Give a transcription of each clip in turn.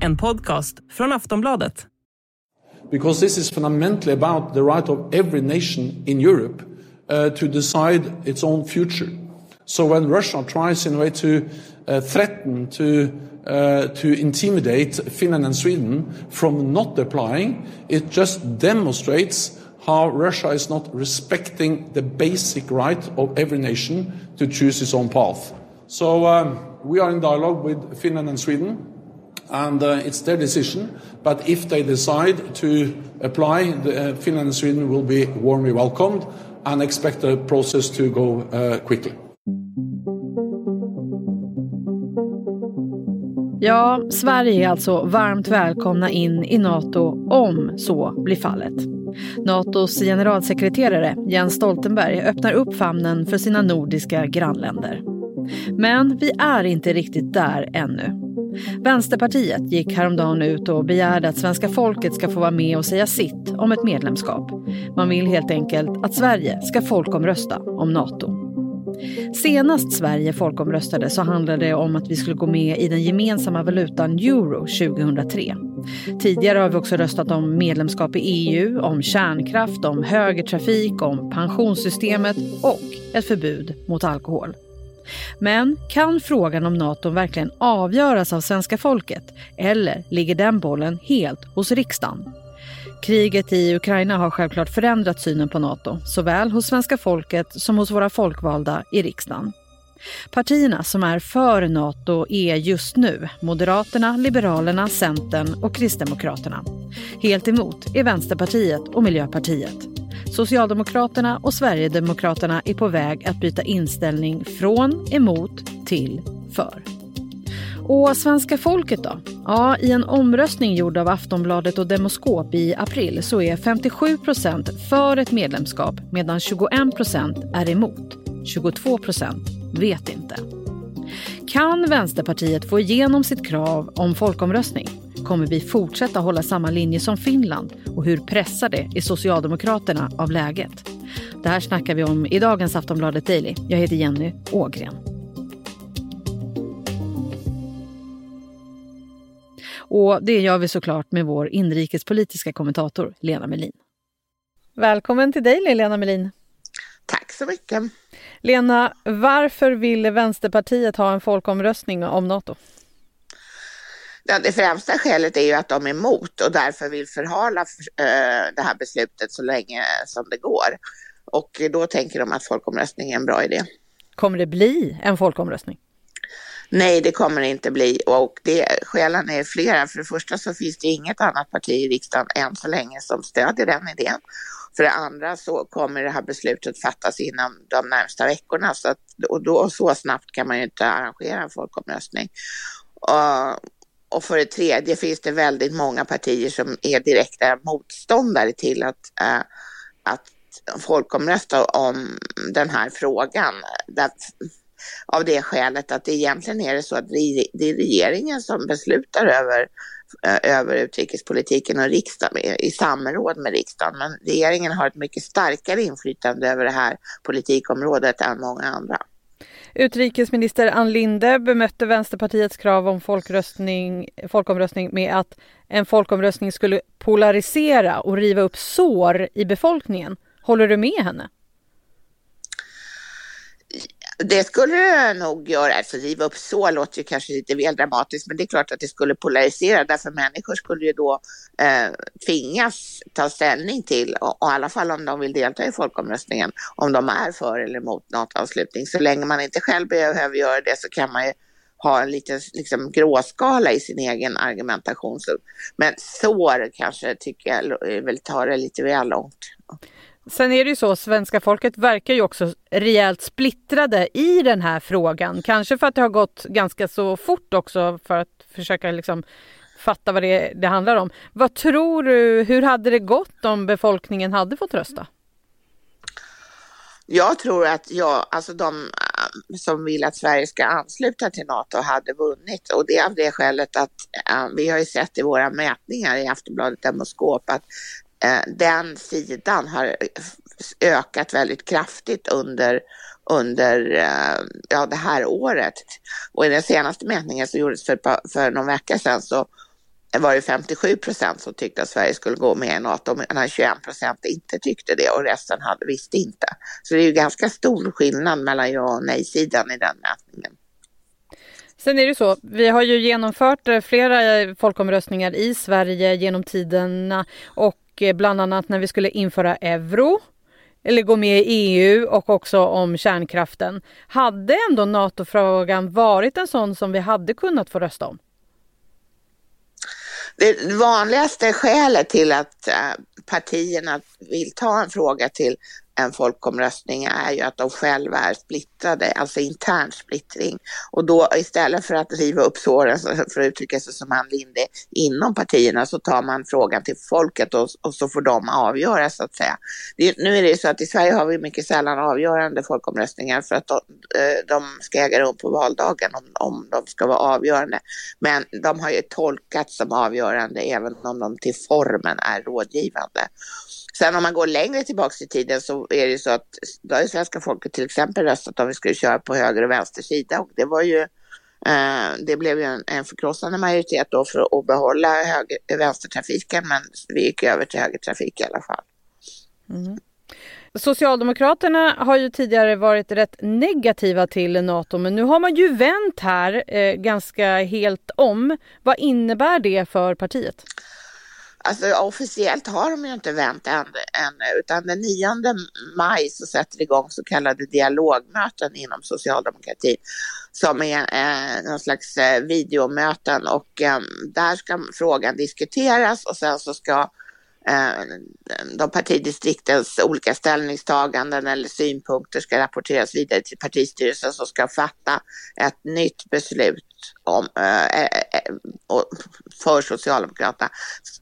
En podcast från Aftonbladet. Because this is fundamentally about the right of every nation in Europe uh, to decide its own future. So when Russia tries in a way to uh, threaten, to, uh, to intimidate Finland and Sweden from not applying, it just demonstrates how Russia is not respecting the basic right of every nation to choose its own path. So um, we are in dialogue with Finland and Sweden, and uh, it's their decision. But if they decide to apply, the, uh, Finland and Sweden will be warmly welcomed and expect the process to go uh, quickly. Ja, Sverige är alltså varmt välkomna in i Nato om så blir fallet. Natos generalsekreterare Jens Stoltenberg öppnar upp famnen för sina nordiska grannländer. Men vi är inte riktigt där ännu. Vänsterpartiet gick häromdagen ut och begärde att svenska folket ska få vara med och säga sitt om ett medlemskap. Man vill helt enkelt att Sverige ska folkomrösta om Nato. Senast Sverige folkomröstade så handlade det om att vi skulle gå med i den gemensamma valutan euro 2003. Tidigare har vi också röstat om medlemskap i EU, om kärnkraft, om högertrafik, om pensionssystemet och ett förbud mot alkohol. Men kan frågan om Nato verkligen avgöras av svenska folket eller ligger den bollen helt hos riksdagen? Kriget i Ukraina har självklart förändrat synen på Nato, såväl hos svenska folket som hos våra folkvalda i riksdagen. Partierna som är för Nato är just nu Moderaterna, Liberalerna, Centern och Kristdemokraterna. Helt emot är Vänsterpartiet och Miljöpartiet. Socialdemokraterna och Sverigedemokraterna är på väg att byta inställning från emot till för. Och svenska folket då? Ja, i en omröstning gjord av Aftonbladet och Demoskop i april så är 57 procent för ett medlemskap medan 21 procent är emot. 22 procent vet inte. Kan Vänsterpartiet få igenom sitt krav om folkomröstning? Kommer vi fortsätta hålla samma linje som Finland? Och hur pressade är Socialdemokraterna av läget? Det här snackar vi om i dagens Aftonbladet Daily. Jag heter Jenny Ågren. Och det gör vi såklart med vår inrikespolitiska kommentator Lena Melin. Välkommen till dig Lena Melin. Tack så mycket. Lena, varför ville Vänsterpartiet ha en folkomröstning om Nato? Ja, det främsta skälet är ju att de är emot och därför vill förhala eh, det här beslutet så länge som det går. Och då tänker de att folkomröstning är en bra idé. Kommer det bli en folkomröstning? Nej, det kommer det inte bli och det, skälen är flera. För det första så finns det inget annat parti i riksdagen än så länge som stödjer den idén. För det andra så kommer det här beslutet fattas inom de närmsta veckorna så att, och då så snabbt kan man ju inte arrangera en folkomröstning. Och, och för det tredje finns det väldigt många partier som är direkta motståndare till att, eh, att folkomrösta om den här frågan. Där, av det skälet att det egentligen är det så att det är regeringen som beslutar över, eh, över utrikespolitiken och riksdagen i samråd med riksdagen. Men regeringen har ett mycket starkare inflytande över det här politikområdet än många andra. Utrikesminister Ann Linde bemötte Vänsterpartiets krav om folkomröstning, folkomröstning med att en folkomröstning skulle polarisera och riva upp sår i befolkningen. Håller du med henne? Det skulle det nog göra. Alltså riva upp så låter ju kanske lite väl dramatiskt, men det är klart att det skulle polarisera därför människor skulle ju då eh, tvingas ta ställning till, och, och i alla fall om de vill delta i folkomröstningen, om de är för eller emot NATO-anslutning. Så länge man inte själv behöver göra det så kan man ju ha en liten liksom, gråskala i sin egen argumentation. Men så kanske tycker jag vill ta det lite väl långt. Sen är det ju så, svenska folket verkar ju också rejält splittrade i den här frågan. Kanske för att det har gått ganska så fort också för att försöka liksom fatta vad det, det handlar om. Vad tror du, hur hade det gått om befolkningen hade fått rösta? Jag tror att jag, alltså de äh, som vill att Sverige ska ansluta till NATO hade vunnit och det är av det skälet att äh, vi har ju sett i våra mätningar i Aftonbladet Demoskop att Eh, den sidan har ökat väldigt kraftigt under, under eh, ja, det här året. Och i den senaste mätningen som gjordes för, för någon vecka sedan så var det 57 procent som tyckte att Sverige skulle gå med i NATO, medan 21 procent inte tyckte det och resten hade, visste inte. Så det är ju ganska stor skillnad mellan ja och nej-sidan i den mätningen. Sen är det så, vi har ju genomfört eh, flera folkomröstningar i Sverige genom tiderna och Eh, bland annat när vi skulle införa euro eller gå med i EU och också om kärnkraften. Hade ändå NATO-frågan varit en sån som vi hade kunnat få rösta om? Det vanligaste skälet till att eh, partierna vill ta en fråga till en folkomröstning är ju att de själva är splittrade, alltså intern splittring. Och då istället för att riva upp såren, för att uttrycka sig som Ann Linde, inom partierna så tar man frågan till folket och, och så får de avgöra så att säga. Det, nu är det ju så att i Sverige har vi mycket sällan avgörande folkomröstningar för att de, eh, de ska äga rum på valdagen om, om de ska vara avgörande. Men de har ju tolkats som avgörande även om de till formen är rådgivande. Sen om man går längre tillbaks i tiden så är det så att då har ju svenska folket till exempel röstat om vi skulle köra på höger och vänster sida och det var ju eh, det blev ju en, en förkrossande majoritet då för att behålla höger, vänstertrafiken men vi gick över till högertrafik i alla fall. Mm. Socialdemokraterna har ju tidigare varit rätt negativa till Nato men nu har man ju vänt här eh, ganska helt om. Vad innebär det för partiet? Alltså officiellt har de ju inte vänt än, än utan den 9 maj så sätter det igång så kallade dialogmöten inom socialdemokratin som är eh, någon slags eh, videomöten och eh, där ska frågan diskuteras och sen så ska eh, de partidistriktens olika ställningstaganden eller synpunkter ska rapporteras vidare till partistyrelsen som ska fatta ett nytt beslut om, eh, eh, eh för Socialdemokraterna.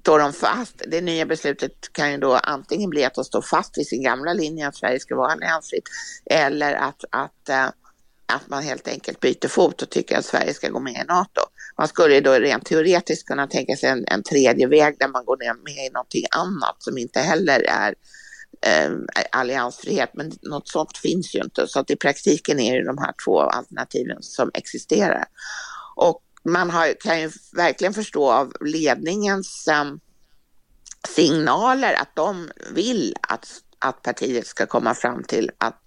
Står de fast, det nya beslutet kan ju då antingen bli att de står fast vid sin gamla linje att Sverige ska vara alliansfritt eller att, att eh, att man helt enkelt byter fot och tycker att Sverige ska gå med i NATO. Man skulle då rent teoretiskt kunna tänka sig en, en tredje väg där man går med i någonting annat som inte heller är eh, alliansfrihet, men något sånt finns ju inte. Så att i praktiken är det de här två alternativen som existerar. Och man har, kan ju verkligen förstå av ledningens eh, signaler att de vill att, att partiet ska komma fram till att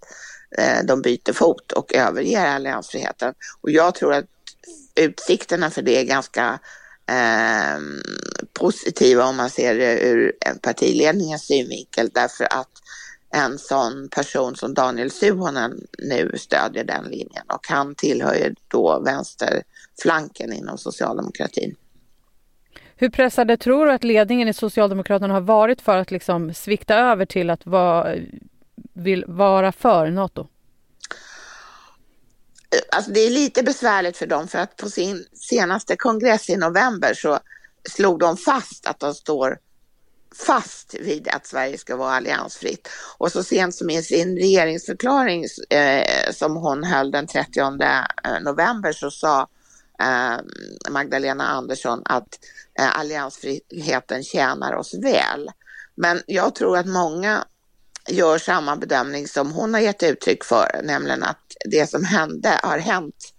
eh, de byter fot och överger alliansfriheten. Och jag tror att utsikterna för det är ganska eh, positiva om man ser det ur partiledningens synvinkel därför att en sån person som Daniel Suhonen nu stödjer den linjen och han tillhör ju då vänsterflanken inom socialdemokratin. Hur pressade tror du att ledningen i Socialdemokraterna har varit för att liksom svikta över till att vara, vill vara för Nato? Alltså det är lite besvärligt för dem för att på sin senaste kongress i november så slog de fast att de står fast vid att Sverige ska vara alliansfritt. Och så sent som i sin regeringsförklaring eh, som hon höll den 30 eh, november så sa eh, Magdalena Andersson att eh, alliansfriheten tjänar oss väl. Men jag tror att många gör samma bedömning som hon har gett uttryck för, nämligen att det som hände har hänt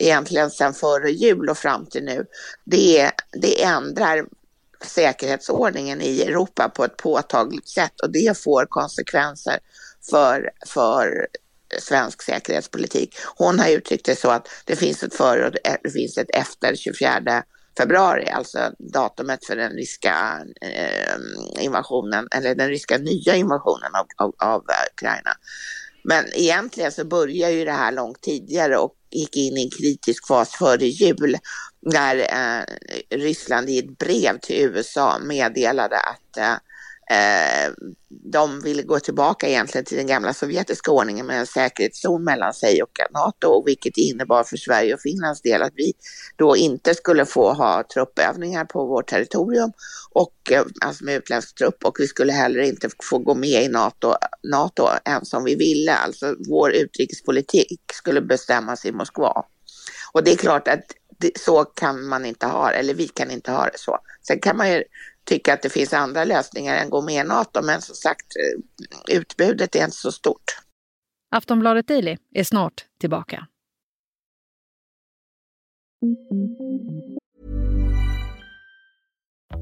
egentligen sedan före jul och fram till nu. Det, det ändrar säkerhetsordningen i Europa på ett påtagligt sätt och det får konsekvenser för, för svensk säkerhetspolitik. Hon har uttryckt det så att det finns ett före och det finns ett efter 24 februari, alltså datumet för den ryska eh, invasionen, eller den ryska nya invasionen av, av, av Ukraina. Men egentligen så började ju det här långt tidigare och gick in i en kritisk fas före jul när eh, Ryssland i ett brev till USA meddelade att eh, Eh, Eh, de ville gå tillbaka egentligen till den gamla sovjetiska ordningen med en säkerhetszon mellan sig och NATO, vilket innebar för Sverige och Finlands del att vi då inte skulle få ha truppövningar på vårt territorium och eh, alltså med utländsk trupp och vi skulle heller inte få gå med i NATO, NATO ens om vi ville. Alltså vår utrikespolitik skulle bestämmas i Moskva. Och det är klart att det, så kan man inte ha det, eller vi kan inte ha det så. Sen kan man ju tycka att det finns andra lösningar än gå med i NATO. Men som sagt, eh, utbudet är inte så stort. Aftonbladet Daily är snart tillbaka.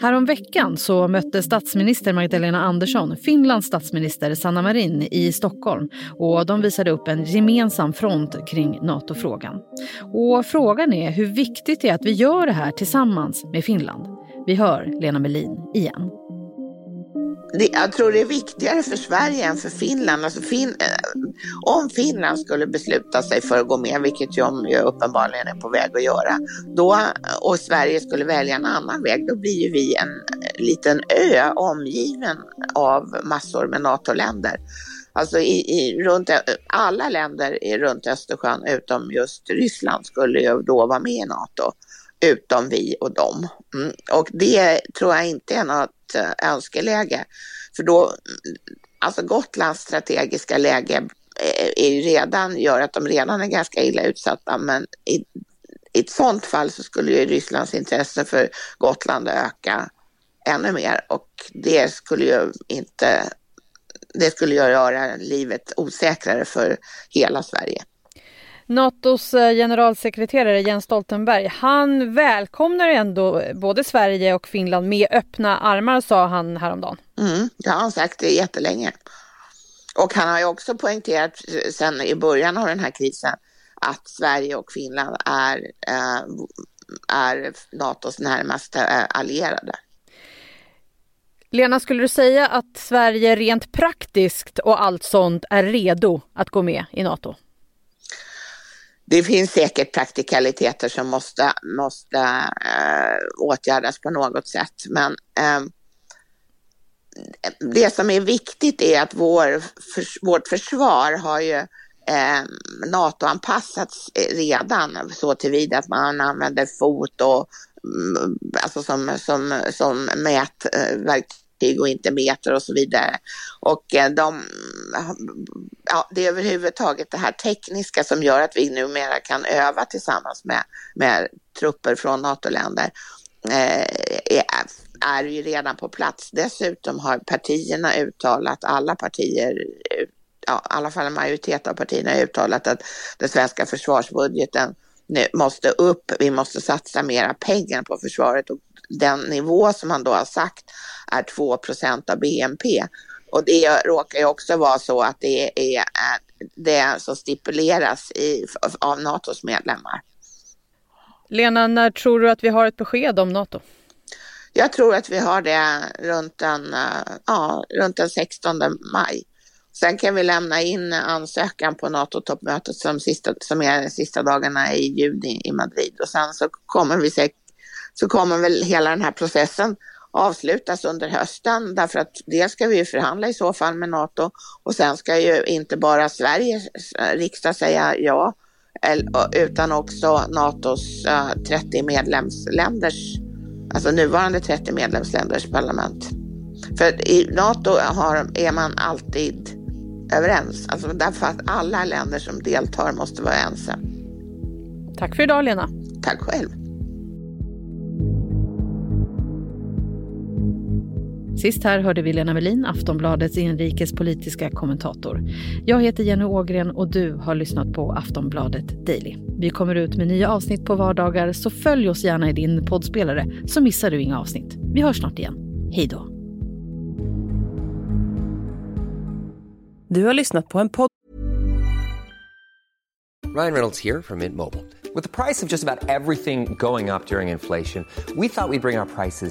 Häromveckan så mötte statsminister Magdalena Andersson Finlands statsminister Sanna Marin i Stockholm och de visade upp en gemensam front kring NATO-frågan. Och frågan är hur viktigt det är att vi gör det här tillsammans med Finland. Vi hör Lena Melin igen jag tror det är viktigare för Sverige än för Finland. Alltså fin, eh, om Finland skulle besluta sig för att gå med, vilket de ju uppenbarligen är på väg att göra, då, och Sverige skulle välja en annan väg, då blir ju vi en eh, liten ö omgiven av massor med NATO-länder. Alltså i, i, runt, alla länder runt Östersjön utom just Ryssland skulle ju då vara med i NATO, utom vi och dem. Mm. Och det tror jag inte är något eh, önskeläge. För då, mm, alltså Gotlands strategiska läge eh, är ju redan, gör att de redan är ganska illa utsatta, men i, i ett sådant fall så skulle ju Rysslands intresse för Gotland öka ännu mer och det skulle ju inte, det skulle göra livet osäkrare för hela Sverige. Natos eh, generalsekreterare Jens Stoltenberg, han välkomnar ändå både Sverige och Finland med öppna armar sa han häromdagen. Mm, det har han sagt jättelänge. Och han har ju också poängterat sen i början av den här krisen att Sverige och Finland är, är Natos närmaste allierade. Lena, skulle du säga att Sverige rent praktiskt och allt sånt är redo att gå med i Nato? Det finns säkert praktikaliteter som måste, måste äh, åtgärdas på något sätt. Men äh, det som är viktigt är att vår, för, vårt försvar har ju ehm, eh, NATO-anpassats redan så tillvida att man använder fot och mm, alltså som, som, som mätverktyg eh, fartyg och inte meter och så vidare. Och eh, de, ja, det är överhuvudtaget det här tekniska som gör att vi numera kan öva tillsammans med, med trupper från NATO-länder. Eh, är, är ju redan på plats. Dessutom har partierna uttalat, alla partier, ja, i alla fall en majoritet av partierna har uttalat att den svenska försvarsbudgeten nu måste upp. Vi måste satsa mera pengar på försvaret och den nivå som man då har sagt är 2% av BNP. Och det råkar ju också vara så att det är det som stipuleras i, av NATOs medlemmar. Lena, när tror du att vi har ett besked om NATO? Jag tror att vi har det runt den, ja, runt den 16 maj. Sen kan vi lämna in ansökan på NATO-toppmötet som, sista, som är de sista dagarna i juni i Madrid och sen så kommer vi säkert så kommer väl hela den här processen avslutas under hösten därför att dels ska vi förhandla i så fall med NATO och sen ska ju inte bara Sveriges eh, riksdag säga ja utan också NATOs eh, 30 medlemsländers, alltså nuvarande 30 medlemsländers parlament. För i NATO har, är man alltid överens, alltså därför att alla länder som deltar måste vara ense. Tack för idag Lena. Tack själv. Sist här hörde vi Lena Melin, Aftonbladets inrikespolitiska kommentator. Jag heter Jenny Ågren och du har lyssnat på Aftonbladet Daily. Vi kommer ut med nya avsnitt på vardagar så följ oss gärna i din poddspelare så missar du inga avsnitt. Vi hörs snart igen. Hej då! Du har lyssnat på en podd Ryan Reynolds här från Mint Mobile. Med priset på nästan allt som går upp under inflationen, trodde vi att vi skulle bring våra priser